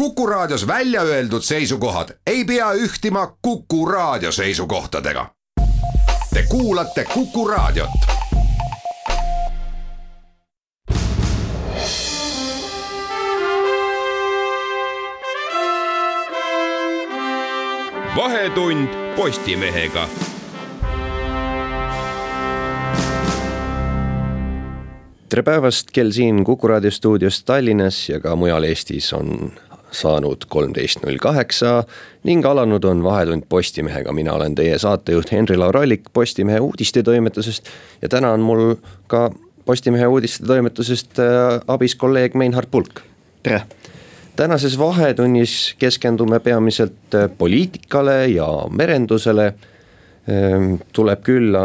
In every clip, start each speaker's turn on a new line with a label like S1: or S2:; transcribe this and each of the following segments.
S1: Kuku Raadios välja öeldud seisukohad ei pea ühtima Kuku Raadio seisukohtadega. Te kuulate Kuku Raadiot.
S2: vahetund Postimehega
S3: tere päevast, kell siin Kuku raadio stuudios Tallinnas ja ka mujal Eestis on saanud kolmteist null kaheksa ning alanud on Vahetund Postimehega, mina olen teie saatejuht Henri-Laur Allik Postimehe uudistetoimetusest. ja täna on mul ka Postimehe uudistetoimetusest äh, abis kolleeg Meinhard Pulk.
S4: tere.
S3: tänases Vahetunnis keskendume peamiselt äh, poliitikale ja merendusele Ehm, tuleb külla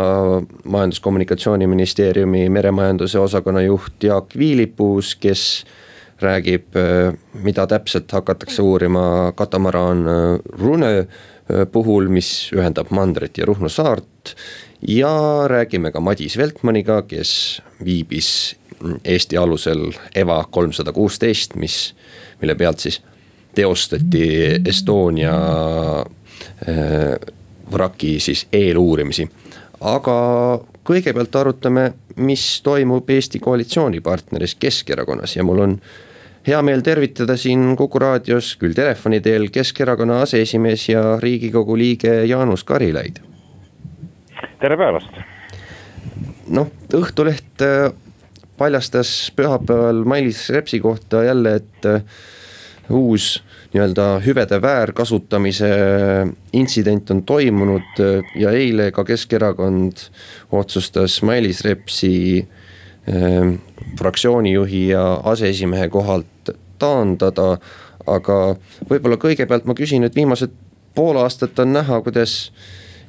S3: Majandus-Kommunikatsiooniministeeriumi meremajanduse osakonna juht Jaak Viilipuus, kes räägib, eh, mida täpselt hakatakse uurima katamaraan eh, Rune eh, puhul, mis ühendab mandrit ja Ruhnu saart. ja räägime ka Madis Veltmaniga, kes viibis Eesti alusel EVA kolmsada kuusteist, mis, mille pealt siis teostati Estonia vraki siis eeluurimisi. aga kõigepealt arutame, mis toimub Eesti koalitsioonipartneris Keskerakonnas ja mul on hea meel tervitada siin Kuku raadios küll telefoni teel Keskerakonna aseesimees ja riigikogu liige Jaanus Karilaid.
S5: tere päevast.
S3: noh, Õhtuleht äh, paljastas pühapäeval Mailis Repsi kohta jälle, et äh, uus nii-öelda hüvede väärkasutamise intsident on toimunud ja eile ka Keskerakond otsustas Mailis Repsi äh, fraktsioonijuhi ja aseesimehe kohalt taandada. aga võib-olla kõigepealt ma küsin, et viimased pool aastat on näha, kuidas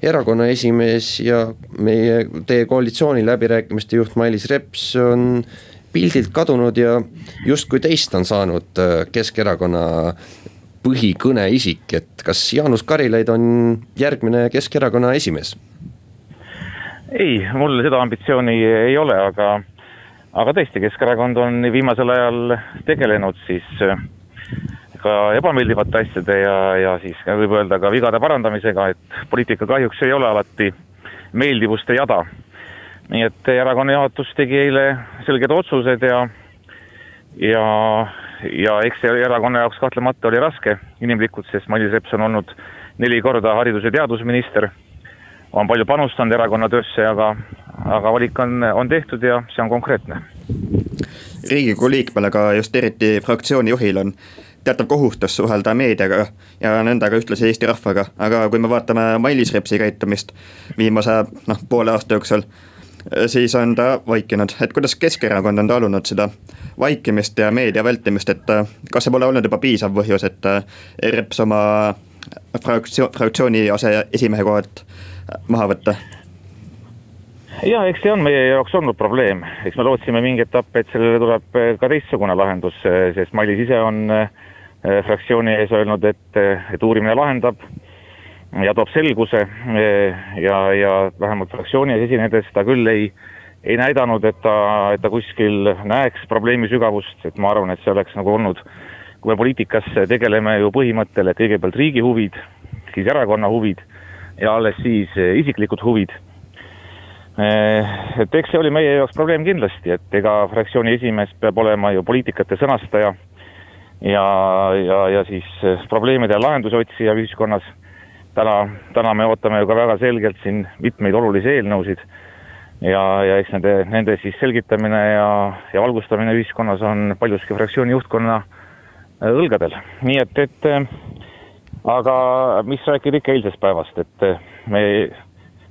S3: erakonna esimees ja meie, teie koalitsiooni läbirääkimiste juht Mailis Reps on pildilt kadunud ja justkui teist on saanud äh, Keskerakonna põhikõneisik, et kas Jaanus Karilaid on järgmine Keskerakonna esimees?
S5: ei, mul seda ambitsiooni ei ole, aga, aga tõesti, Keskerakond on viimasel ajal tegelenud siis äh, ka ebameeldivate asjade ja, ja siis võib öelda ka vigade parandamisega, et poliitika kahjuks ei ole alati meeldivuste jada nii et erakonna juhatus tegi eile selged otsused ja, ja, ja eks see erakonna jaoks kahtlemata oli raske inimlikult, sest Mailis Reps on olnud neli korda haridus- ja teadusminister. on palju panustanud erakonna töösse, aga, aga valik on, on tehtud ja see on konkreetne.
S4: riigikogu liikmel, aga just eriti fraktsiooni juhil on teatav kohustus suhelda meediaga ja nõnda ka ühtlasi Eesti rahvaga, aga kui me vaatame Mailis Repsi käitumist viimase noh, poole aasta jooksul siis on ta vaikinud, et kuidas Keskerakond on talunud seda vaikimist ja meedia vältimist, et kas see pole olnud juba piisav põhjus, et Reps oma fraktsioon, fraktsiooni aseesimehe kohalt maha võtta?
S5: Ja eks see on meie jaoks olnud probleem, eks me lootsime mingi etapp, et sellele tuleb äh, ka teistsugune lahendus, sest Mailis ise on fraktsiooni ees öelnud, et, et uurimine lahendab ja toob selguse ja, ja vähemalt fraktsioonis esinedes ta küll ei, ei näidanud, et ta, et ta kuskil näeks probleemi sügavust, et ma arvan, et see oleks nagu olnud, kui me poliitikas tegeleme ju põhimõttel, et kõigepealt riigi huvid, siis erakonna huvid ja alles siis isiklikud huvid. Et eks see oli meie jaoks probleem kindlasti, et ega fraktsiooni esimees peab olema ju poliitikate sõnastaja ja, ja, ja siis probleemide lahenduse otsija ühiskonnas. Täna, täna me ootame ju ka väga selgelt siin mitmeid olulisi eelnõusid ja, ja eks nende, nende siis selgitamine ja, ja valgustamine ühiskonnas on paljuski fraktsiooni juhtkonna äh, õlgadel, nii et, et aga mis rääkida ikka eilsest päevast, et me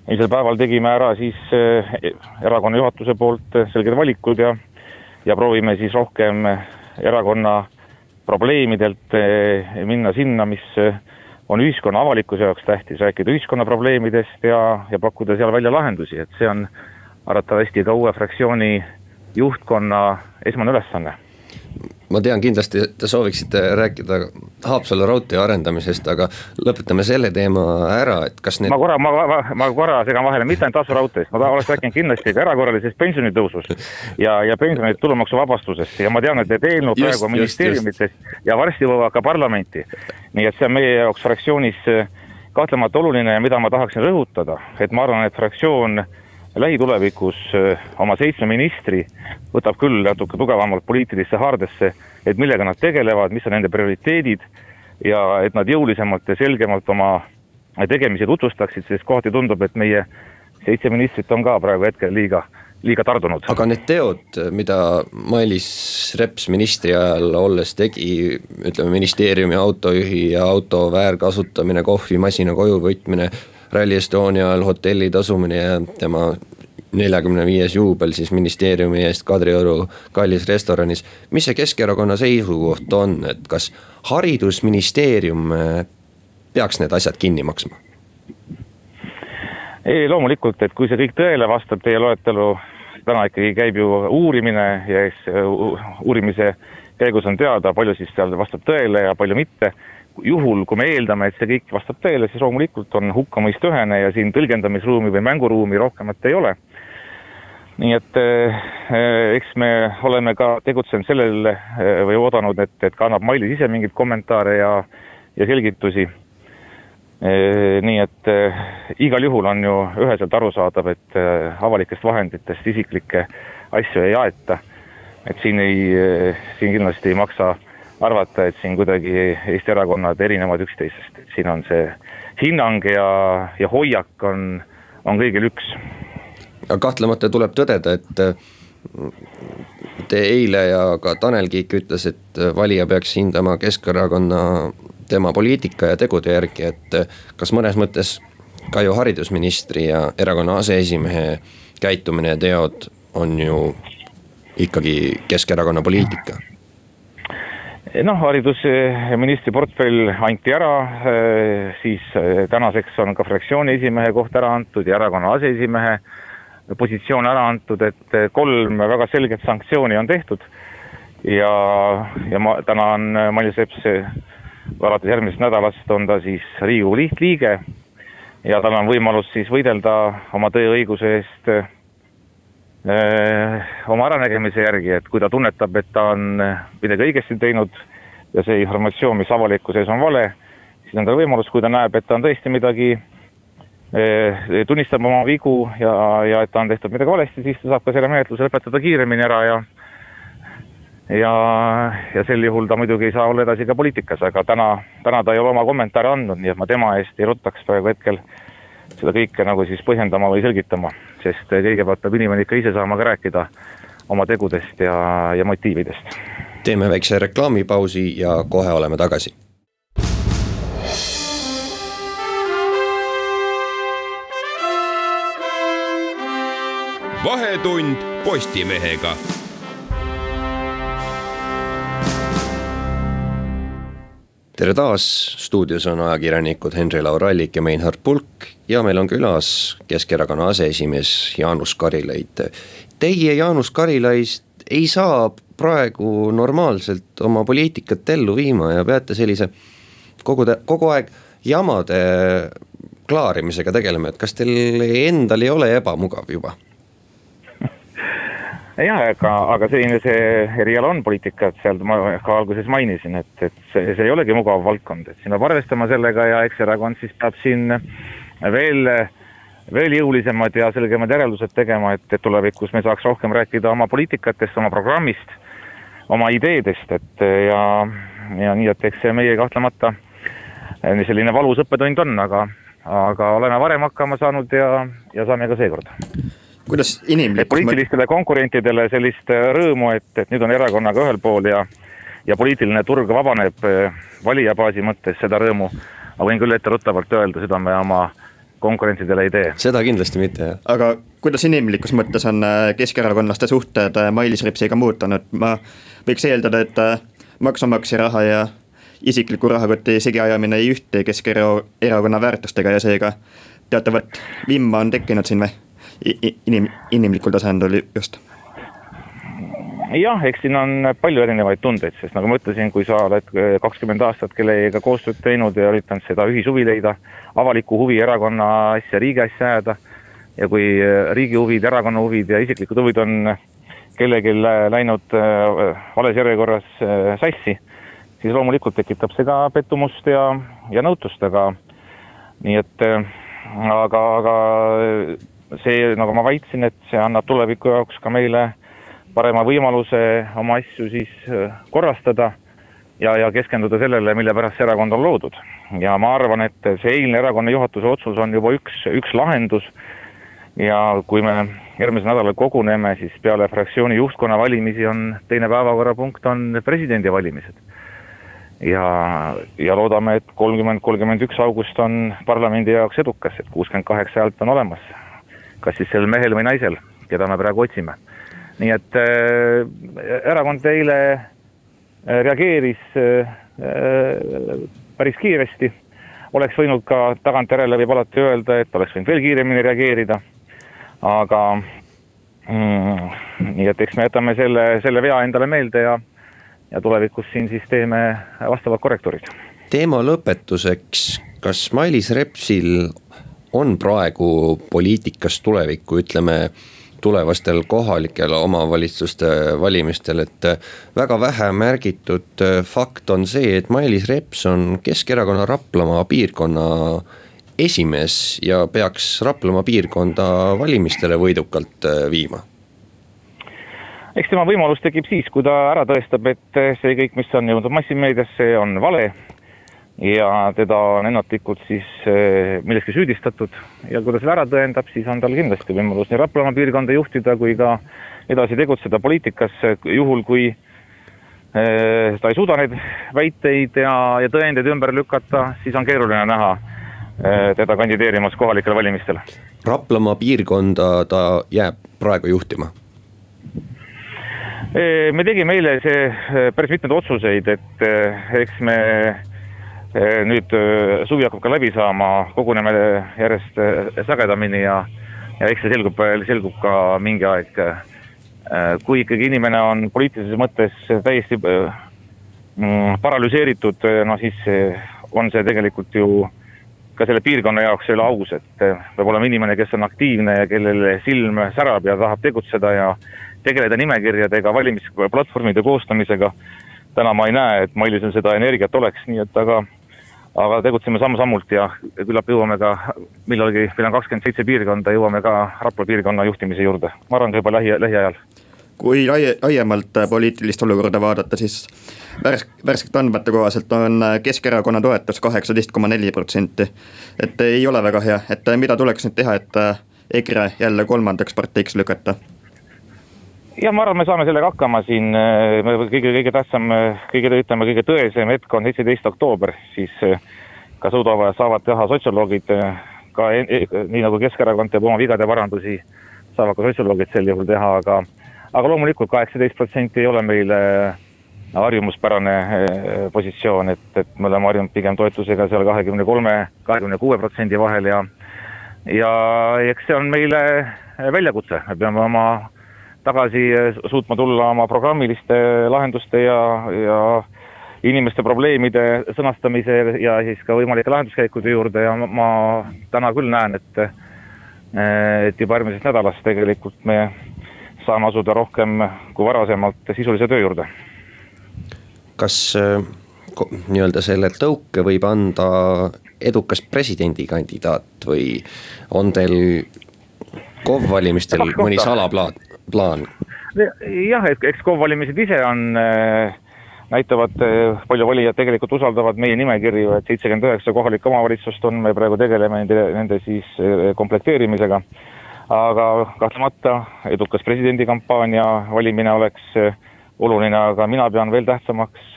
S5: eilsel päeval tegime ära siis erakonna juhatuse poolt selged valikud ja, ja proovime siis rohkem erakonna probleemidelt minna sinna, mis on ühiskonna avalikkuse jaoks tähtis, rääkida ühiskonna probleemidest ja, ja pakkuda seal välja lahendusi, et see on arvatavasti ka uue fraktsiooni juhtkonna esmane ülesanne.
S3: Ma tean, kindlasti te sooviksite rääkida Haapsalu raudtee arendamisest, aga lõpetame selle teema ära, et kas need.
S5: ma korra, ma, ma, ma korra segan vahele, mitte ainult Haapsalu raudteest, ma oleks rääkinud kindlasti ka erakorralisest pensionitõusust ja, ja pensionide tulumaksuvabastusest ja ma tean, et need eelnõud praegu ministeeriumites ja varsti jõuavad ka parlamenti. nii et see on meie jaoks fraktsioonis äh, kahtlemata oluline ja mida ma tahaksin rõhutada, et ma arvan, et fraktsioon lähitulevikus äh, oma seitsme ministri võtab küll natuke tugevamalt poliitilisse haardesse, et millega nad tegelevad, mis on nende prioriteedid ja et nad jõulisemalt ja selgemalt oma tegemisi tutvustaksid, sest kohati tundub, et meie seitse ministrit on ka praegu hetkel liiga liiga tardunud.
S3: aga need teod, mida Mailis Reps ministri ajal olles tegi, ütleme ministeeriumi autojuhi ja auto väärkasutamine, kohvimasina koju võtmine, Rally Estonia ajal hotelli tasumine ja tema neljakümne viies juubel siis ministeeriumi eest Kadrioru kallis restoranis. mis see Keskerakonna seisukoht on, et kas haridusministeerium peaks need asjad kinni maksma?
S5: ei, loomulikult, et kui see kõik tõele vastab, teie loetelu täna ikkagi käib ju uurimine ja eks uurimise käigus on teada, palju siis seal vastab tõele ja palju mitte. Juhul, kui me eeldame, et see kõik vastab tõele, siis loomulikult on hukkamõist ühene ja siin tõlgendamisruumi või mänguruumi rohkemat ei ole. nii et eh, eks me oleme ka tegutsenud sellel eh, või oodanud, et, et ka annab Mailis ise mingeid kommentaare ja, ja selgitusi nii et igal juhul on ju üheselt arusaadav, et avalikest vahenditest isiklikke asju ei aeta. et siin ei, siin kindlasti ei maksa arvata, et siin kuidagi Eesti erakonnad erinevad üksteisest, et siin on see hinnang ja, ja hoiak on, on kõigil üks.
S3: kahtlemata tuleb tõdeda, et te eile ja ka Tanel Kiik ütles, et valija peaks hindama Keskerakonna tema poliitika ja tegude järgi, et kas mõnes mõttes ka ju haridusministri ja erakonna aseesimehe käitumine ja teod on ju ikkagi Keskerakonna poliitika?
S5: Noh, haridusministri portfell anti ära, siis tänaseks on ka fraktsiooni esimehe koht ära antud ja erakonna aseesimehe positsioon ära antud, et kolm väga selget sanktsiooni on tehtud. ja, ja ma täna on Mailis Reps alates järgmisest nädalast on ta siis Riigikogu lihtliige ja tal on võimalus siis võidelda oma tööõiguse eest oma äranägemise järgi, et kui ta tunnetab, et ta on midagi õigesti teinud ja see informatsioon, mis avalikkuse ees on vale, siis on tal võimalus, kui ta näeb, et ta on tõesti midagi äh, tunnistab oma vigu ja, ja et ta on tehtud midagi valesti, siis ta saab ka selle menetluse lõpetada kiiremini ära ja ja, ja sel juhul ta muidugi ei saa olla edasi ka poliitikas, aga täna, täna ta ei ole oma kommentaare andnud, nii et ma tema eest ei ruttaks praegu hetkel seda kõike nagu siis põhjendama või selgitama, sest kõigepealt peab inimene ikka ise saama ka rääkida oma tegudest ja, ja motiividest.
S3: teeme väikse reklaamipausi ja kohe oleme tagasi.
S2: vahetund Postimehega
S3: tere taas, stuudios on ajakirjanikud Henri-Laur Allik ja Meinhard Pulk ja meil on külas Keskerakonna aseesimees Jaanus Karilaid. Teie, Jaanus Karilaid, ei saa praegu normaalselt oma poliitikat ellu viima ja peate sellise kogu, kogu aeg jamade klaarimisega tegelema, et kas teil endal ei ole ebamugav juba?
S5: Jah, aga, aga selline see eriala on poliitika, et seal ma ka alguses mainisin, et, et see, see ei olegi mugav valdkond, et siin peab arvestama sellega ja eks erakond siis peab siin veel, veel jõulisemad ja selgemad järeldused tegema, et, et tulevikus me saaks rohkem rääkida oma poliitikatest, oma programmist, oma ideedest, et ja, ja nii, et eks see meie kahtlemata selline valus õppetund on, aga, aga oleme varem hakkama saanud ja, ja saame ka seekord
S4: kuidas inimlik.
S5: poliitilistele konkurentidele sellist äh, rõõmu, et, et nüüd on erakonnaga ühel pool ja, ja poliitiline turg vabaneb äh, valijabaasi mõttes, seda rõõmu ma võin küll etteruttavalt öelda, seda me oma konkurentidele ei tee.
S3: seda kindlasti mitte, jah.
S4: aga kuidas inimlikus mõttes on äh, keskerakondlaste suhted Mailis Repsiga muutunud, ma võiks eeldada, et maksumaksja raha ja isikliku rahakoti segiajamine ei ühti Keskerakonna väärtustega ja seega teatavat vimma on tekkinud siin või? Inim-, inimlikul tasandil just?
S5: jah, eks siin on palju erinevaid tundeid, sest nagu ma ütlesin, kui sa oled äh, kakskümmend aastat kellegagi koostööd teinud ja üritanud seda ühishuvi leida, avalikku huvi, erakonna asja, riigi asja ajada ja kui äh, riigi huvid, erakonna huvid ja isiklikud huvid on kellelgi läinud vales järjekorras sassi, siis loomulikult tekitab see ka pettumust ja, ja nõutust, aga nii et aga, aga see, nagu ma väitsin, et see annab tuleviku jaoks ka meile parema võimaluse oma asju siis äh, korrastada ja, ja keskenduda sellele, mille pärast see erakond on loodud. ja ma arvan, et see eilne erakonna juhatuse otsus on juba üks, üks lahendus ja kui me järgmisel nädalal koguneme, siis peale fraktsiooni juhtkonna valimisi on teine päevakorrapunkt on presidendivalimised. ja, ja loodame, et kolmkümmend, kolmkümmend üks august on parlamendi jaoks edukas, et kuuskümmend kaheksa häält on olemas. Kas siis sel mehel või naisel, keda me praegu otsime. Nii et äh, erakond eile äh, reageeris äh, päris kiiresti, oleks võinud ka tagantjärele võib alati öelda, et oleks võinud veel kiiremini reageerida, aga mm, nii et eks me jätame selle, selle vea endale meelde ja, ja tulevikus siin siis teeme vastavad korrektuurid.
S3: teema lõpetuseks, kas Mailis Repsil on praegu poliitikas tulevikku, ütleme tulevastel kohalikel omavalitsuste valimistel, et äh, väga vähe märgitud äh, fakt on see, et Mailis Reps on Keskerakonna Raplamaa piirkonna esimees ja peaks Raplamaa piirkonda valimistele võidukalt äh, viima.
S5: Eks tema võimalus tekib siis, kui ta ära tõestab, et see kõik, mis on jõudnud massimeediasse, on vale ja teda on ennatlikult siis eh, milleski süüdistatud ja kui ta selle ära tõendab, siis on tal kindlasti võimalus nii Raplamaa piirkonda juhtida kui ka edasi tegutseda poliitikas, juhul kui eh, ta ei suuda neid väiteid ja, ja tõendeid ümber lükata, siis on keeruline näha eh, teda kandideerimas kohalikel valimistel.
S3: Raplamaa piirkonda ta jääb praegu juhtima?
S5: me tegime eile see päris mitmeid otsuseid, et eks me nüüd eh, suvi hakkab ka läbi saama, koguneme järjest eh, sagedamini ja, ja eks see selgub, selgub ka mingi aeg. kui ikkagi inimene on poliitilises mõttes täiesti mm, paralüseeritud, no siis on see tegelikult ju ka selle piirkonna jaoks ei ole aus, et peab olema inimene, kes on aktiivne ja kellel silm särab ja tahab tegutseda ja tegeleda nimekirjadega, valimisplatvormide koostamisega. täna ma ei näe, et Mailisel seda energiat oleks, nii et aga aga tegutseme samm-sammult ja küllap jõuame ka millalgi, meil on kakskümmend seitse piirkonda, jõuame ka Rapla piirkonna juhtimise juurde, ma arvan ka juba lähi, lähiajal.
S4: kui laie, laiemalt poliitilist olukorda vaadata, siis värsk, värskete andmete kohaselt on Keskerakonna toetus kaheksateist koma neli protsenti. et ei ole väga hea, et mida tuleks nüüd teha, et EKRE jälle kolmandaks parteiks lükata
S5: jah, ma arvan, me saame sellega hakkama siin, äh, kõige, kõige tähtsam, äh, kõige, ütleme, kõige tõesem hetk on seitseteist oktoober, siis äh, ka suudavad, saavad teha sotsioloogid ka nii nagu Keskerakond teeb oma vigade parandusi, saavad ka sotsioloogid sel juhul teha, aga aga loomulikult kaheksateist protsenti ei ole meil harjumuspärane positsioon, et, et me oleme harjunud pigem toetusega seal kahekümne kolme, kahekümne kuue protsendi vahel ja ja eks see on meile väljakutse, me peame oma tagasi eh, suutma tulla oma programmiliste lahenduste ja, ja inimeste probleemide sõnastamise ja siis ka võimalike lahenduskäikude juurde ja ma, täna küll näen, et eh, et juba järgmisest nädalast tegelikult me saame asuda rohkem kui varasemalt sisulise töö juurde.
S3: kas eh, nii-öelda selle tõuke võib anda edukas presidendikandidaat või on teil KOV valimistel mõni salaplaan? Plaan?
S5: jah, et eks KOV valimised ise on äh, näitavad, äh, palju valijad tegelikult usaldavad meie nimekirju, et seitsekümmend üheksa kohalikku omavalitsust on, me praegu tegeleme nende, nende siis äh, komplekteerimisega. aga kahtlemata edukas presidendikampaania valimine oleks oluline, aga mina pean veel tähtsamaks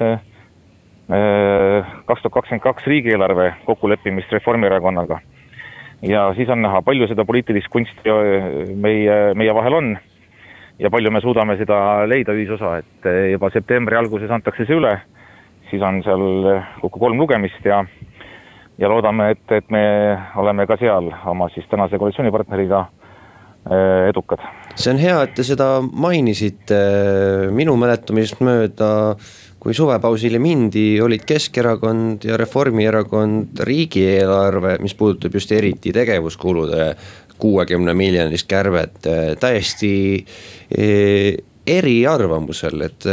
S5: kaks tuhat kakskümmend kaks riigieelarve kokkuleppimist Reformierakonnaga. ja siis on näha, palju seda poliitilist kunsti meie, meie vahel on ja palju me suudame seda leida ühisosa, et eh, juba septembri alguses antakse see üle, siis on seal eh, kokku kolm lugemist ja ja loodame, et, et me oleme ka seal oma siis tänase koalitsioonipartneriga edukad.
S3: see on hea, et te seda mainisite, minu mäletamist mööda kui suvepausile mindi, olid Keskerakond ja Reformierakond riigieelarve, mis puudutab just eriti tegevuskulude kuuekümne miljonilist kärbet, täiesti eriarvamusel, et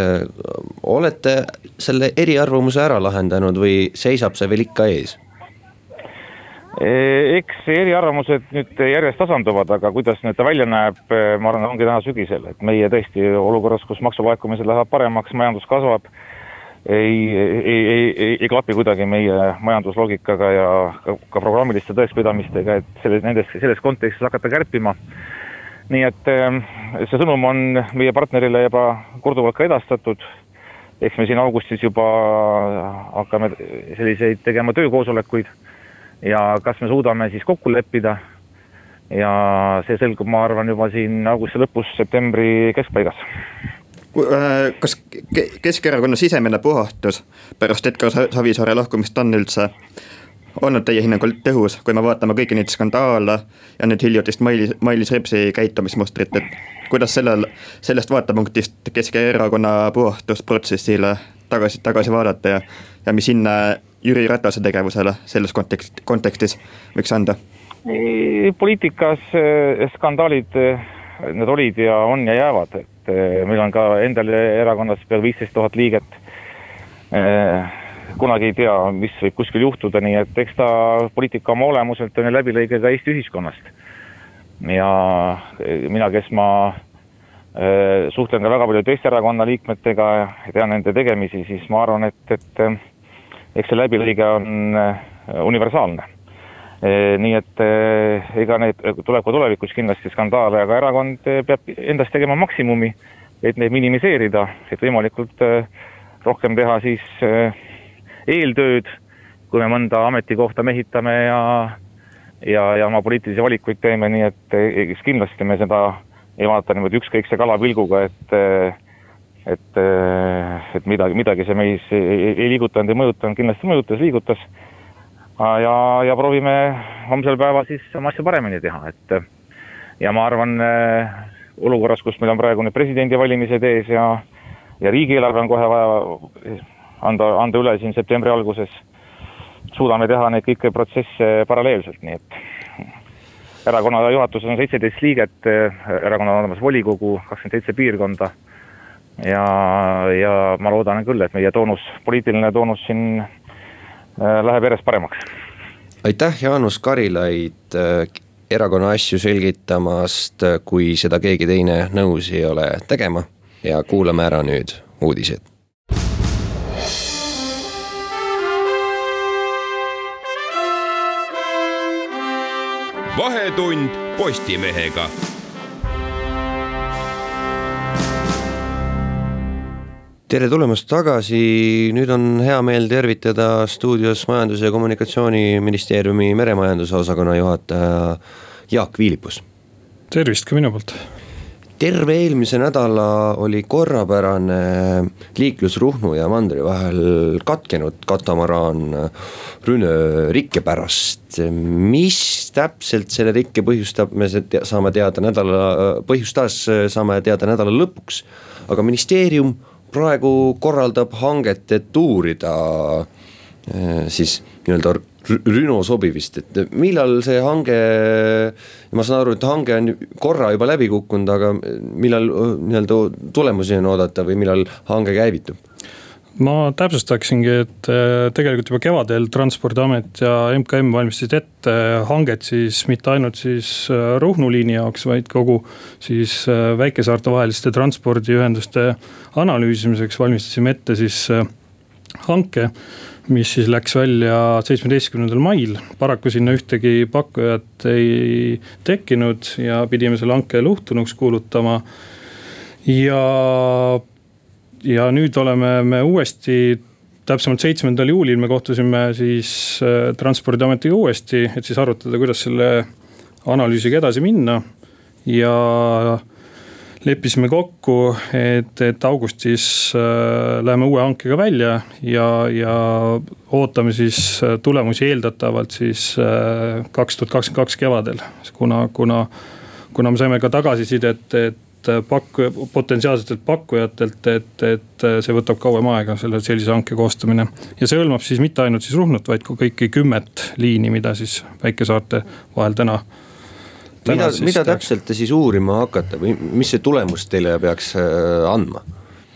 S3: olete selle eriarvamuse ära lahendanud või seisab see veel ikka ees?
S5: eks eriarvamused nüüd järjest tasanduvad, aga kuidas nüüd ta välja näeb, ma arvan, ongi täna sügisel, et meie tõesti olukorras, kus maksulaekumised lähevad paremaks, majandus kasvab ei, ei, ei, ei, ei klapi kuidagi meie majandusloogikaga ja ka, ka programmiliste tõekspidamistega, et selles, nendes, selles kontekstis hakata kärpima. nii et ehm, see sõnum on meie partnerile juba korduvalt ka edastatud. eks me siin augustis juba hakkame selliseid tegema töökoosolekuid ja kas me suudame siis kokku leppida. ja see selgub, ma arvan, juba siin augusti lõpus, septembri keskpaigas
S4: kas Keskerakonna sisemine puhastus pärast Edgar Savisaare lahkumist on üldse olnud teie hinnangul tõhus, kui me vaatame kõiki neid skandaale ja nüüd hiljutist Mailis, Mailis Repsi käitumismustrit, et kuidas sellel, sellest vaatepunktist Keskerakonna puhastusprotsessile tagasi, tagasi vaadata ja, ja mis hinne Jüri Ratase tegevusele selles kontekst, kontekstis võiks anda?
S5: poliitikas eh, skandaalid, eh, need olid ja on ja jäävad, et et eh, meil on ka endal erakonnas peal viisteist tuhat liiget. Eh, kunagi ei tea, mis võib kuskil juhtuda, nii et eks ta poliitika oma olemuselt on ju läbilõige ka Eesti ühiskonnast. ja eh, mina, kes ma suhtlen ka väga palju teiste erakonna liikmetega ja tean nende tegemisi, siis ma arvan, et, et eks see läbilõige on universaalne nii et ega need tuleb ka tulevikus kindlasti skandaale, aga erakond peab endast tegema maksimumi, et neid minimiseerida, et võimalikult rohkem teha siis eeltööd, kui me mõnda ametikohta mehitame ja ja, ja oma poliitilisi valikuid teeme, nii et eks kindlasti me seda ei vaata niimoodi ükskõikse kalapilguga, et et, et midagi, midagi see meis ei, ei, ei liigutanud, ei mõjutanud, kindlasti mõjutas, liigutas ja, ja proovime homsel päeval siis oma asju paremini teha, et ja ma arvan äh, olukorras, kus meil on praegu nüüd presidendivalimised ees ja, ja riigieelarve on kohe vaja anda, anda üle siin septembri alguses, suudame teha neid kõiki protsesse paralleelselt, nii et erakonna juhatuses on seitseteist liiget, erakonnal on olemas volikogu, kakskümmend seitse piirkonda ja, ja ma loodan küll, et meie toonus, poliitiline toonus siin Äh, läheb järjest paremaks.
S3: aitäh, Jaanus Karilaid äh, erakonna asju selgitamast, äh, kui seda keegi teine nõus ei ole tegema ja kuulame ära nüüd uudised.
S2: vahetund Postimehega
S3: tere tulemast tagasi, nüüd on hea meel tervitada stuudios Majandus- ja Kommunikatsiooniministeeriumi meremajanduse osakonna juhataja Jaak Viilipus.
S6: tervist ka minu poolt.
S3: terve eelmise nädala oli korrapärane liiklus Ruhnu ja mandri vahel katkenud katamaraan Rünö rikke pärast. mis täpselt selle rikke põhjustab, me saame teada nädala, põhjustas saame teada nädala lõpuks, aga ministeerium praegu korraldab hanget, et uurida eh, siis nii-öelda Rüno sobivist, et millal see hange, ma saan aru, et hange on korra juba läbi kukkunud, aga millal nii-öelda tulemusi on oodata või millal hange käivitub?
S6: Ma täpsustaksingi, et äh, tegelikult juba kevadel Transpordiamet ja MKM valmistasid ette hanget siis mitte ainult siis äh, Ruhnu liini jaoks, vaid kogu siis äh, väikesaarte vaheliste transpordiühenduste analüüsimiseks valmistasime ette siis hanke mis siis läks välja seitsmeteistkümnendal mail, paraku sinna ühtegi pakkujat ei tekkinud ja pidime selle hanke luhtunuks kuulutama. ja ja nüüd oleme me uuesti täpsemalt seitsmendal juulil me kohtusime siis äh, transpordiametiga uuesti, et siis arutada, kuidas selle analüüsiga edasi minna. ja leppisime kokku, et, et augustis äh, läheme uue hankega välja ja, ja ootame siis äh, tulemusi eeldatavalt siis kaks tuhat kakskümmend kaks kevadel, kuna, kuna kuna me saime ka tagasisidet, et pakkuja, potentsiaalsetelt pakkujatelt, et, et see võtab kauem aega, selle sellise hanke koostamine. ja see hõlmab siis mitte ainult siis Ruhnut, vaid ka kõiki kümmet liini, mida siis väikesaarte vahel täna
S3: mida, mida täpselt te siis uurima hakkate või mis see tulemus teile peaks äh, andma?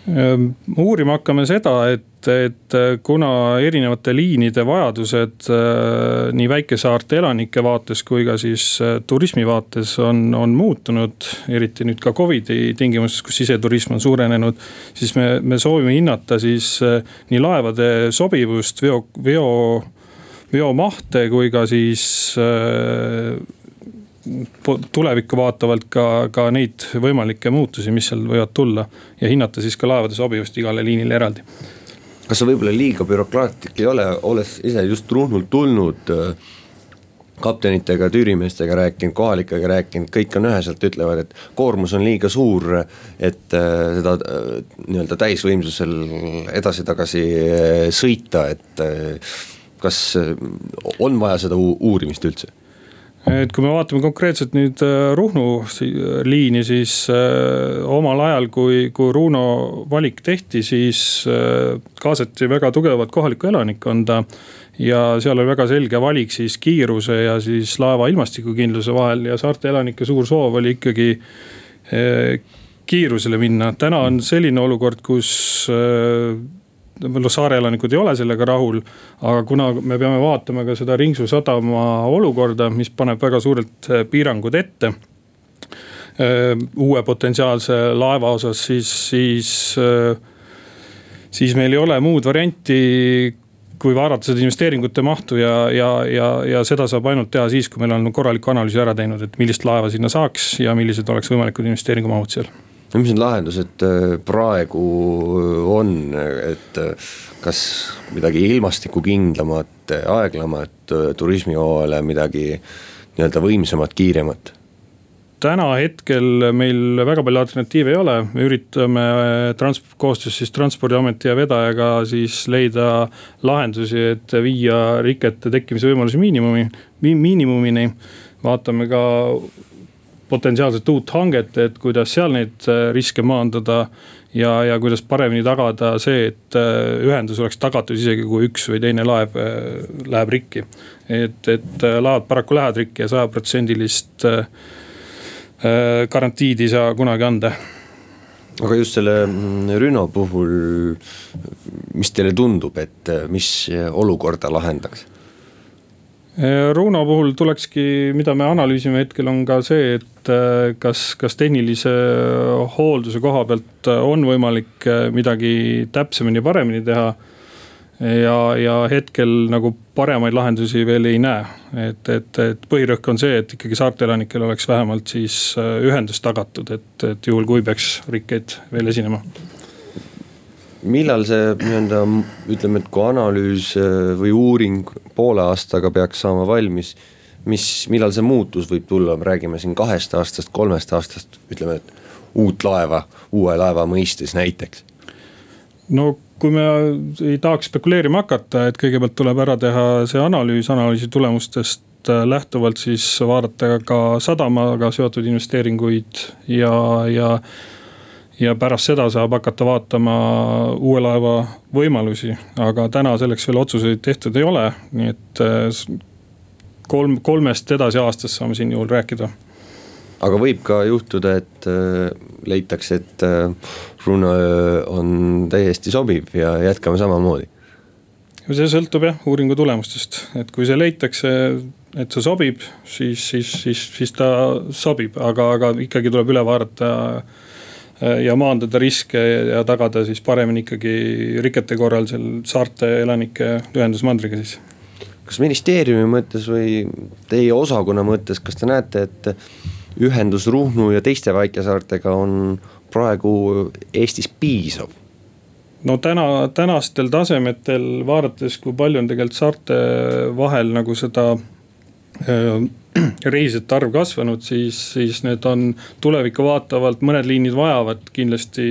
S6: Ehm, uurima hakkame seda, et, et kuna erinevate liinide vajadused äh, nii väikesaarte elanike vaates kui ka siis äh, turismi vaates on, on muutunud. eriti nüüd ka Covidi tingimustes, kus siseturism on suurenenud, siis me, me soovime hinnata siis nii laevade sobivust, veo, veo veomahte kui ka siis äh, tulevikku vaatavalt ka, ka neid võimalikke muutusi, mis seal võivad tulla. ja hinnata siis ka laevade sobivust igale liinile eraldi.
S3: kas see võib-olla liiga bürokraatlik ei ole, olles ise just Ruhnult tulnud äh, kaptenitega, tüürimeestega rääkinud, kohalikega rääkinud, kõik on üheselt ütlevad, et koormus on liiga suur, et äh, seda äh, nii-öelda täisvõimsusel edasi-tagasi sõita, et kas on vaja seda uurimist üldse?
S6: Et kui me vaatame konkreetselt nüüd äh, Ruhnu liini, siis äh, omal ajal, kui, kui Runo valik tehti, siis äh, kaasati väga tugevat kohalikku elanikkonda. ja seal oli väga selge valik siis kiiruse ja siis laeva ilmastikukindluse vahel ja saarte elanike suur soov oli ikkagi kiirusele minna. täna on selline olukord, kus võib-olla saare elanikud ei ole sellega rahul. aga kuna me peame vaatama ka seda Ringsu sadama olukorda, mis paneb väga suurelt eh, piirangud ette eh, uue potentsiaalse laeva osas, siis, siis, eh, siis meil ei ole muud varianti kui vaadata seda investeeringute mahtu ja, ja, ja, ja seda saab ainult teha siis, kui meil on korraliku analüüsi ära teinud, et millist laeva sinna saaks ja millised oleks võimalikud investeeringumahud seal
S3: no mis need lahendused äh, praegu äh, on, et äh, kas midagi ilmastikukindlamat, aeglamat turismihooajale, midagi nii-öelda võimsamat, kiiremat?
S6: täna hetkel meil väga palju alternatiive ei ole, me üritame trans-, koostöös siis transpordiameti ja vedajaga siis leida lahendusi, et viia rikete tekkimise võimalusi miinimumi, miinimumini. vaatame ka potentsiaalset uut hanget, et kuidas seal neid äh, riske maandada. ja, ja kuidas paremini tagada see, et äh, ühendus oleks tagatud, isegi kui üks või teine laev äh, läheb rikki. et, et laevad paraku lähevad rikki ja sajaprotsendilist garantiid ei saa kunagi anda
S3: aga just selle mm, Rüno puhul, mis teile tundub, et mis olukorda lahendaks?
S6: Äh, Runo puhul tulekski, mida me analüüsime hetkel, on ka see, et äh, kas, kas tehnilise hoolduse koha pealt äh, on võimalik midagi täpsemini, paremini teha. ja, ja hetkel nagu paremaid lahendusi veel ei näe, et, et, et põhirõhk on see, et ikkagi saarte elanikel oleks vähemalt siis ühendus tagatud, et, et juhul kui peaks rikkeid veel esinema
S3: millal see nii-öelda ütleme, et kui analüüs äh, või uuring poole aastaga peaks saama valmis, mis, millal see muutus võib tulla, me räägime siin kahest aastast, kolmest aastast, ütleme, et uut laeva, uue laeva mõistes näiteks?
S6: no kui me ei tahaks spekuleerima hakata, et kõigepealt tuleb ära teha see analüüs, analüüsi tulemustest äh, lähtuvalt siis vaadata ka sadamaga seotud investeeringuid ja, ja ja pärast seda saab hakata vaatama uue laeva võimalusi, aga täna selleks veel otsuseid tehtud ei ole, nii et äh, kolm, kolmest edasi aastast saame siin juhul rääkida.
S3: aga võib ka juhtuda, et äh, leitakse, et äh, Runeöö on täiesti sobiv ja jätkame samamoodi.
S6: see sõltub jah uuringu tulemustest, et kui see leitakse, et see sobib, siis, siis, siis, siis ta sobib, aga, aga ikkagi tuleb üle vaadata ja maandada riske ja tagada siis paremini ikkagi rikete korral seal saarte elanike ühendus mandriga siis.
S3: kas ministeeriumi mõttes või teie osakonna mõttes, kas te näete, et ühendus Ruhnu ja teiste väikesaartega on praegu Eestis piisav?
S6: no täna, tänastel tasemetel vaadates, kui palju on tegelikult saarte vahel nagu seda äh, reisijate arv kasvanud, siis, siis need on tulevikku vaatavalt, mõned liinid vajavad kindlasti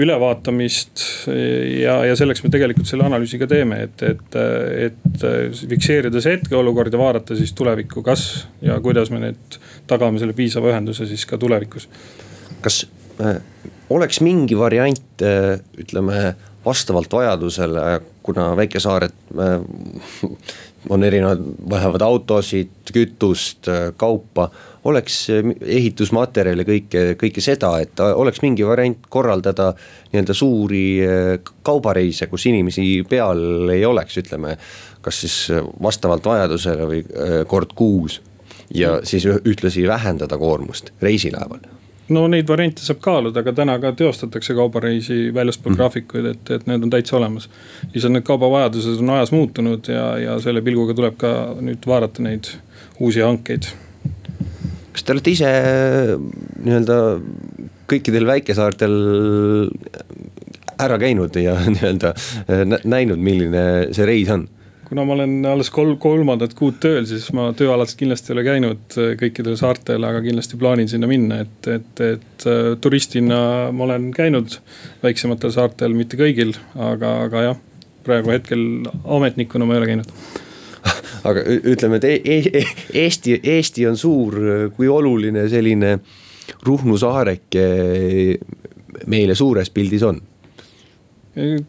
S6: ülevaatamist. ja, ja selleks me tegelikult selle analüüsi ka teeme, et, et, et fikseerida see hetkeolukord ja vaadata siis tulevikku, kas ja kuidas me need tagame selle piisava ühenduse siis ka tulevikus.
S3: kas äh, oleks mingi variant, äh, ütleme vastavalt vajadusele, kuna väikesaared äh, on erinevad, vajavad autosid, kütust, kaupa. oleks ehitusmaterjali, kõike, kõike seda, et oleks mingi variant korraldada nii-öelda suuri kaubareise, kus inimesi peal ei oleks, ütleme. kas siis vastavalt vajadusele või kord kuus ja siis ühtlasi vähendada koormust reisilaeval
S6: no neid variante saab kaaluda, aga täna ka teostatakse kaubareisi väljaspool mm. graafikuid, et, et need on täitsa olemas. lihtsalt need kaubavajadused on ajas muutunud ja, ja selle pilguga tuleb ka nüüd vaadata neid uusi hankeid.
S3: kas te olete ise nii-öelda kõikidel väikesaartel ära käinud ja nii-öelda näinud, milline see reis on?
S6: Kuna ma olen alles kolm, kolmandat kuud tööl, siis ma tööalaselt kindlasti ei ole käinud äh, kõikidel saartel, aga kindlasti plaanin sinna minna, et, et, et äh, turistina ma olen käinud väiksematel saartel, mitte kõigil, aga, aga jah, praegu hetkel ametnikuna ma ei ole käinud.
S3: Aga ütleme, et e e Eesti, Eesti on suur, kui oluline selline Ruhnu saareke meile suures pildis on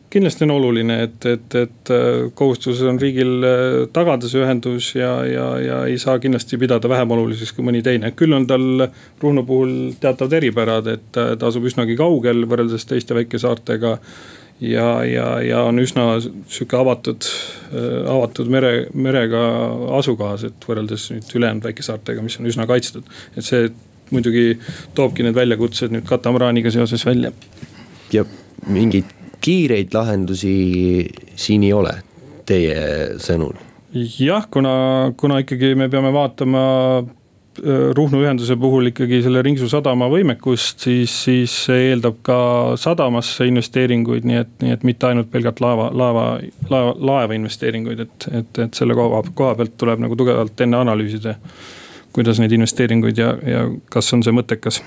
S6: kindlasti on oluline, et, et, et äh, kohustus on riigil äh, tagada see ühendus ja, ja, ja ei saa kindlasti pidada vähem oluliseks kui mõni teine. küll on tal Ruhnu puhul teatavad eripärad, et ta asub üsnagi kaugel võrreldes teiste väikesaartega. ja, ja, ja on üsna sihuke avatud, äh, avatud mere, merega asukohas, et võrreldes nüüd ülejäänud väikesaartega, mis on üsna kaitstud. et see muidugi toobki need väljakutsed nüüd katamaraaniga seoses välja.
S3: ja mingid kiireid lahendusi siin ei ole, teie sõnul?
S6: jah, kuna, kuna ikkagi me peame vaatama äh, Ruhnu ühenduse puhul ikkagi selle Ringsu sadama võimekust, siis, siis see eeldab ka sadamasse investeeringuid, nii et, nii et mitte ainult pelgalt laeva, laeva, laeva, laeva investeeringuid, et, et, et selle koha, koha pealt tuleb nagu tugevalt enne analüüsida. kuidas neid investeeringuid ja, ja kas on see mõttekas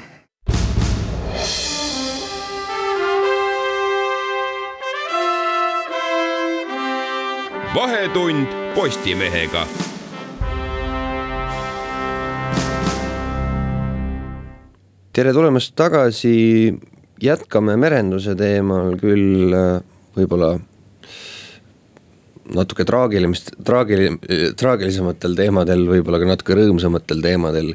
S2: vahetund Postimehega.
S3: tere tulemast tagasi, jätkame merenduse teemal küll äh, võib-olla natuke traagilimist, traagil-, traagilisematel teemadel, võib-olla ka natuke rõõmsamatel teemadel.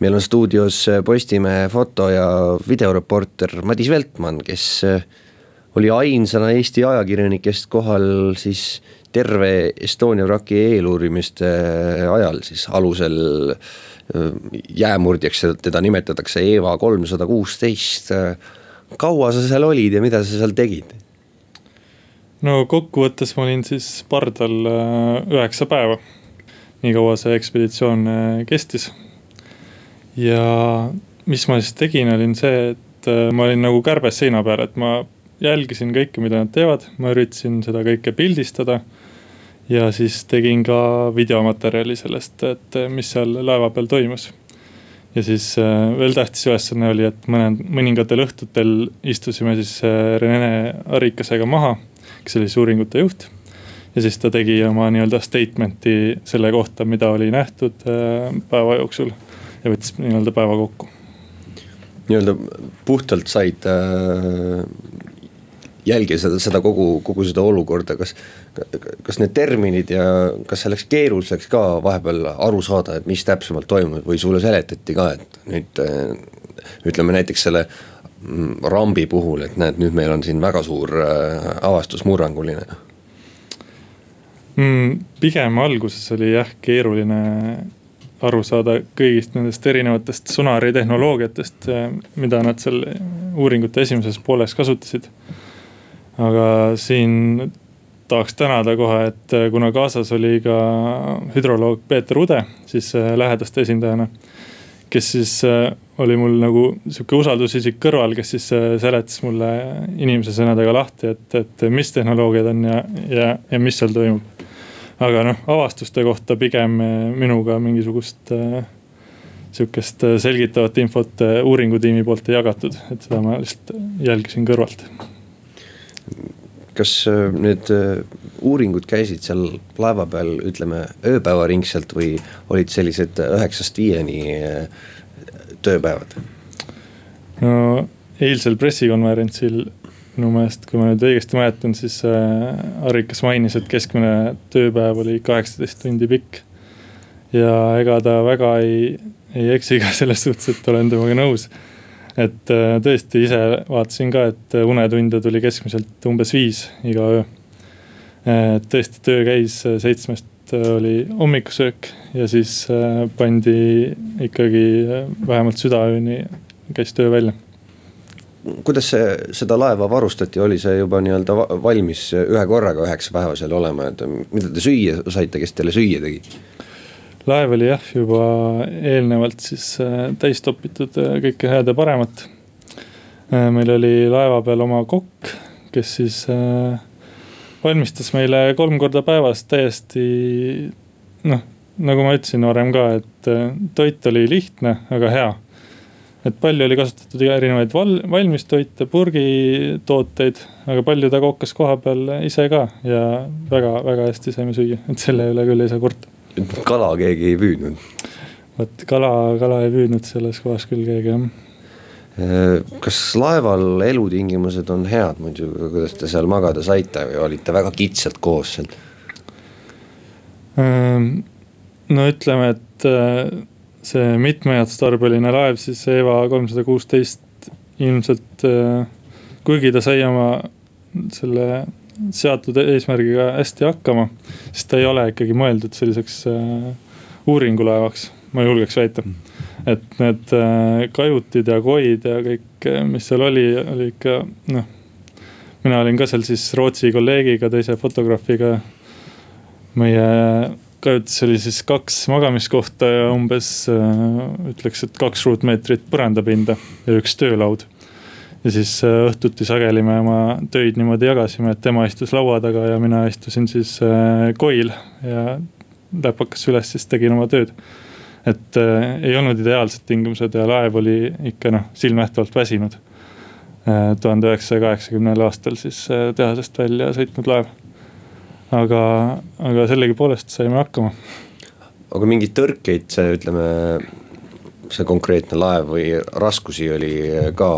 S3: meil on stuudios Postimehe foto- ja videoreporter Madis Veltmann, kes äh, oli ainsana Eesti ajakirjanikest kohal siis terve Estonia vraki eeluurimiste ajal siis alusel äh, jäämurdjaks teda nimetatakse Eva kolmsada kuusteist. kaua sa seal olid ja mida sa seal tegid?
S7: no kokkuvõttes ma olin siis pardal äh, üheksa päeva. nii kaua see ekspeditsioon äh, kestis. ja mis ma siis tegin, olin see, et ma olin nagu kärbes seina peal, et ma jälgisin kõike, mida nad teevad, ma üritasin seda kõike pildistada ja siis tegin ka videomaterjali sellest, et mis seal laeva peal toimus. ja siis äh, veel tähtis ülesanne oli, et mõned, mõningatel õhtutel istusime siis äh, Rene Arikasega maha, kes oli siis uuringute juht. ja siis ta tegi oma nii-öelda statement'i selle kohta, mida oli nähtud äh, päeva jooksul ja võttis nii-öelda päeva kokku
S3: nii-öelda puhtalt said äh, jälgida seda, seda kogu, kogu seda olukorda, kas. Kas need terminid ja kas see läks keeruliseks ka vahepeal aru saada, et mis täpsemalt toimub või sulle seletati ka, et nüüd ütleme näiteks selle mm, rambi puhul, et näed, nüüd meil on siin väga suur äh, avastus, murranguline
S7: mm,. pigem alguses oli jah keeruline aru saada kõigist nendest erinevatest sonari tehnoloogiatest, äh, mida nad seal uuringute esimeses pooles kasutasid aga siin tahaks tänada kohe, et äh, kuna kaasas oli ka hüdroloog Peeter Ude, siis äh, lähedaste esindajana. kes siis äh, oli mul nagu sihuke usaldusisik kõrval, kes siis seletas mulle inimese sõnadega lahti, et, et mis tehnoloogiad on ja, ja, ja mis seal toimub. aga noh, avastuste kohta pigem minuga mingisugust sihukest selgitavat infot uuringutiimi poolt ei jagatud, et seda ma lihtsalt jälgisin kõrvalt
S3: kas äh, need äh, uuringud käisid seal laeva peal, ütleme ööpäevaringselt või olid sellised üheksast viieni äh, tööpäevad?
S7: no eilsel pressikonverentsil minu meelest, kui ma nüüd õigesti mäletan, siis Arikas mainis, et keskmine tööpäev oli kaheksateist tundi pikk. ja ega ta väga ei, ei eksi ka selles suhtes, et olen temaga nõus et äh, tõesti ise vaatasin ka, et äh, unetunde tuli keskmiselt umbes viis iga öö. et tõesti töö käis äh, seitsmest oli hommikusöök ja siis pandi ikkagi vähemalt südaööni käis töö välja
S3: kuidas see, seda laeva varustati, oli see juba nii-öelda valmis ühe korraga üheksa päeva seal olema, et mida te süüa saite, kes teile süüa tegi?
S7: Laev oli jah, juba eelnevalt siis äh, täis topitud äh, kõike head ja paremat. Äh, meil oli laeva peal oma kokk, kes siis valmistas meile kolm korda päevas täiesti noh, nagu ma ütlesin varem ka, et toit oli lihtne, aga hea. et palju oli kasutatud erinevaid val-, valmistoite, purgitooteid, aga palju ta kokkas koha peal ise ka ja väga-väga hästi saime süüa, et selle üle küll ei saa kurta
S3: kala keegi ei püüdnud?
S7: vot kala, kala ei püüdnud selles kohas küll keegi jah
S3: äh, kas laeval elutingimused on head muidu, kuidas te seal magada saite või olite väga kitsalt koos seal?
S7: Ähm, no ütleme, et äh, see mitmeotstarbeline laev, siis EVA kolmsada kuusteist ilmselt, äh, kuigi ta sai oma selle seatud eesmärgiga hästi hakkama, siis ta ei ole ikkagi mõeldud selliseks äh, uuringulaevaks, ma julgeks väita. et need äh, kajutid ja koid ja kõik, äh, mis seal oli, oli ikka noh. mina olin ka seal siis Rootsi kolleegiga, teise fotograafiga. meie kajutis oli siis kaks magamiskohta ja umbes ütleks, et kaks ruutmeetrit põrandapinda ja üks töölaud ja siis äh, õhtuti sageli me oma töid niimoodi jagasime, et tema istus laua taga ja mina istusin siis äh, koil ja läpakas üles, siis tegin oma tööd. et äh, ei olnud ideaalsed tingimused ja laev oli ikka noh, silmnähtavalt väsinud. tuhande üheksasaja kaheksakümnendal aastal siis tehasest välja sõitnud laev. aga, aga sellegipoolest saime hakkama.
S3: aga mingeid tõrkeid see ütleme see konkreetne laev või raskusi oli ka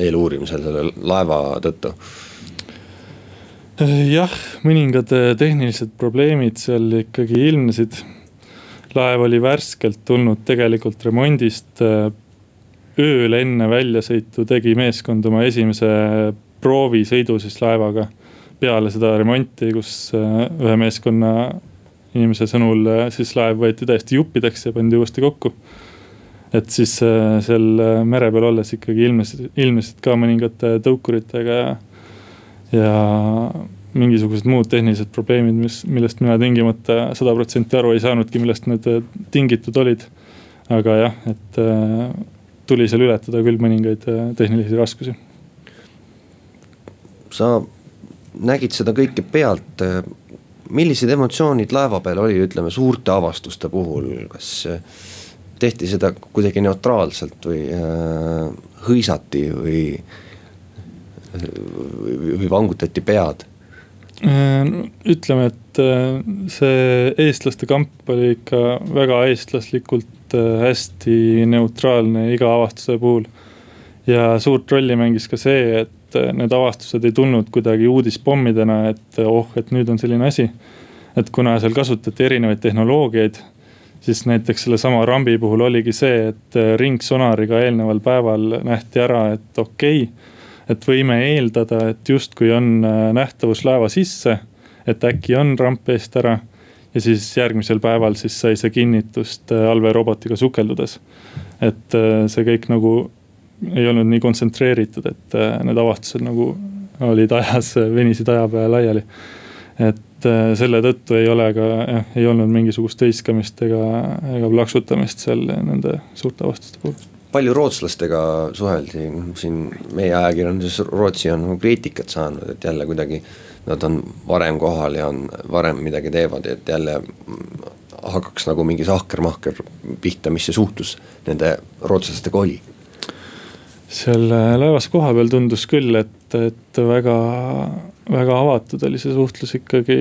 S3: eeluurimisel selle laeva tõttu?
S7: jah, mõningad tehnilised probleemid seal ikkagi ilmnesid. laev oli värskelt tulnud tegelikult remondist. ööl enne väljasõitu tegi meeskond oma esimese proovisõidu siis laevaga. peale seda remonti, kus ühe meeskonna inimese sõnul siis laev võeti täiesti juppideks ja pandi uuesti kokku et siis äh, seal äh, mere peal olles ikkagi ilmnesid, ilmnesid ka mõningate tõukuritega ja, ja mingisugused muud tehnilised probleemid, mis, millest mina tingimata sada protsenti aru ei saanudki, millest need äh, tingitud olid. aga jah, et tuli seal ületada küll mõningaid tehnilisi raskusi.
S3: sa nägid seda kõike pealt, millised emotsioonid laeva peal oli, ütleme suurte avastuste puhul, kas tehti seda kuidagi neutraalselt või äh, hõisati või, või, vangutati pead?
S7: Äh, ütleme, et äh, see eestlaste kamp oli ikka väga eestlaslikult hästi neutraalne iga avastuse puhul. ja suurt rolli mängis ka see, et need avastused ei tulnud kuidagi uudispommidena, et oh, et nüüd on selline asi. et kuna seal kasutati erinevaid tehnoloogiaid siis näiteks sellesama rambi puhul oligi see, et äh, ringsonariga eelneval päeval nähti ära, et okei okay,. et võime eeldada, et justkui on äh, nähtavus laeva sisse, et äkki on ramp eest ära. ja siis järgmisel päeval siis sai see kinnitust äh, allveerobotiga sukeldudes. et see kõik nagu ei olnud nii kontsentreeritud, et need avastused nagu olid ajas, venisid aja peale laiali. et et äh, selle tõttu ei ole ka jah, ei olnud mingisugust hõiskamist ega, ega plaksutamist seal nende suurte avastuste puhul.
S3: palju rootslastega suheldi, siin meie ajakirjanduses Rootsi on nagu kriitikat saanud, et jälle kuidagi nad on varem kohal ja on varem midagi teevad, et jälle hakkaks nagu mingi sahker-mahker pihta, mis see suhtlus nende rootslastega oli?
S7: seal laevas kohapeal tundus küll, et, et väga, väga avatud oli see suhtlus ikkagi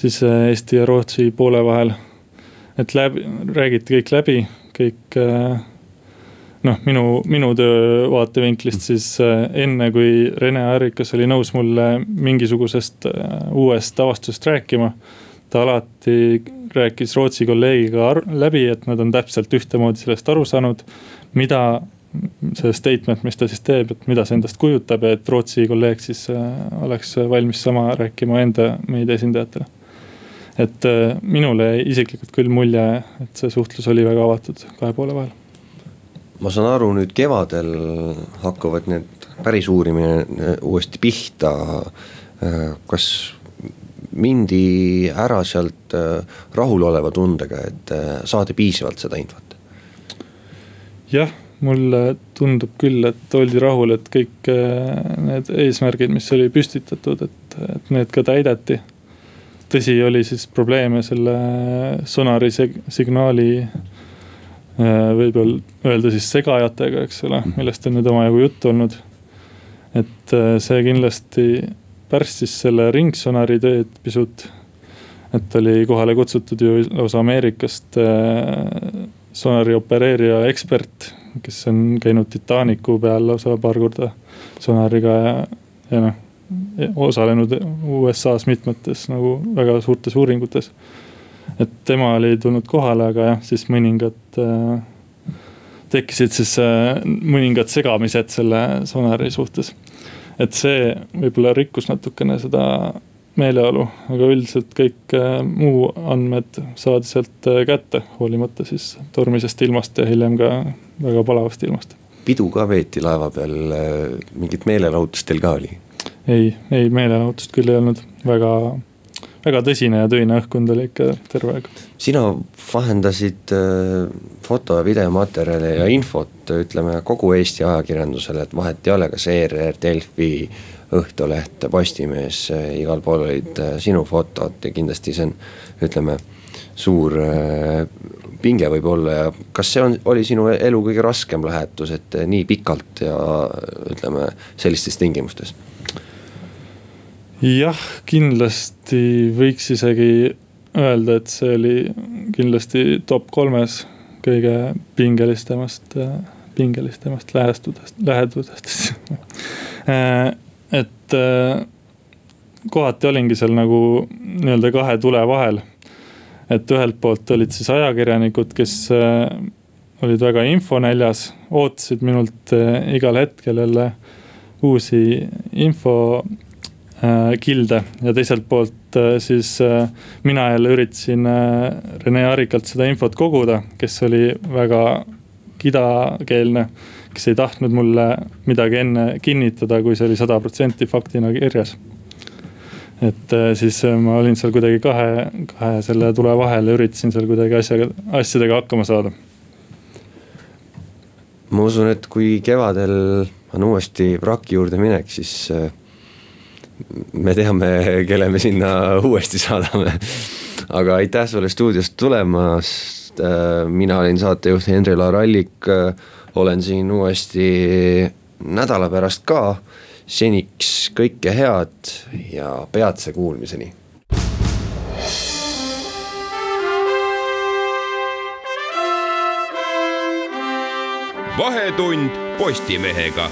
S7: siis Eesti ja Rootsi poole vahel. et läbi, räägiti kõik läbi, kõik noh, minu, minu töö vaatevinklist siis enne, kui Rene Arikas oli nõus mulle mingisugusest uuest avastusest rääkima ta alati rääkis Rootsi kolleegiga läbi, et nad on täpselt ühtemoodi sellest aru saanud. mida see statement, mis ta siis teeb, et mida see endast kujutab ja et Rootsi kolleeg siis äh, oleks valmis sama rääkima enda meedia esindajatele. et äh, minule isiklikult küll mulje, et see suhtlus oli väga avatud kahe poole vahel.
S3: ma saan aru, nüüd kevadel hakkavad need päris uurimine äh, uuesti pihta. kas mindi ära sealt rahuloleva tundega, et saadi piisavalt seda infot?
S7: jah mulle tundub küll, et oldi rahul, et kõik äh, need eesmärgid, mis oli püstitatud, et, et need ka täideti. tõsi, oli siis probleeme selle sonari signaali äh, võib-olla öelda siis segajatega, eks ole, millest on nüüd omajagu juttu olnud. et äh, see kindlasti pärssis selle ringsonari tööd pisut. et oli kohale kutsutud ju lausa Ameerikast sonari opereerija ekspert kes on käinud Titanicu peal lausa paar korda sonariga ja, ja noh, osalenud USA-s mitmetes nagu väga suurtes uuringutes. et tema oli tulnud kohale, aga jah, siis mõningad äh, tekkisid siis äh, mõningad segamised selle sonari suhtes. et see võib-olla rikkus natukene seda meeleolu, aga üldiselt kõik äh, muu andmed saadi sealt äh, kätte, hoolimata siis tormisest ilmast ja hiljem ka väga palavast ilmast.
S3: pidu ka veeti laeva peal, äh, mingit meelelahutust teil ka oli?
S7: ei, ei meelelahutust küll ei olnud, väga, väga tõsine ja töine õhkkond oli ikka terve aeg.
S3: sina vahendasid foto- ja videomaterjale ja infot, ütleme kogu Eesti ajakirjandusele, et vahet ei ole, kas ERR, Delfi Õhtuleht, Postimees, igal pool olid äh, sinu fotod ja kindlasti see on, ütleme, suur äh, pinge võib-olla ja kas see on, oli sinu elu kõige raskem lähetus, et nii pikalt ja ütleme, sellistes tingimustes?
S7: jah, kindlasti võiks isegi öelda, et see oli kindlasti top kolmes kõige pingelisemast, pingelisemast lähestudest, lähedudest et äh, kohati olingi seal nagu nii-öelda kahe tule vahel. et ühelt poolt olid siis ajakirjanikud, kes äh, olid väga infonäljas, ootasid minult äh, igal hetkel jälle uusi infokilde ja teiselt poolt siis mina jälle üritasin Rene Arikalt seda infot koguda, kes oli väga kidakeelne kes ei tahtnud mulle midagi enne kinnitada, kui see oli sada protsenti faktina kirjas. et äh, siis äh, ma olin seal kuidagi kahe, kahe selle tule vahel ja üritasin seal kuidagi asjaga, asjadega hakkama saada.
S3: ma usun, et kui kevadel on uuesti vraki juurde minek, siis äh, me teame, kelle me sinna uuesti saadame. aga aitäh sulle stuudiost tulemast, mina olin saatejuht Henri-Laar Allik olen siin uuesti nädala pärast ka. seniks kõike head ja peatse kuulmiseni.
S2: vahetund Postimehega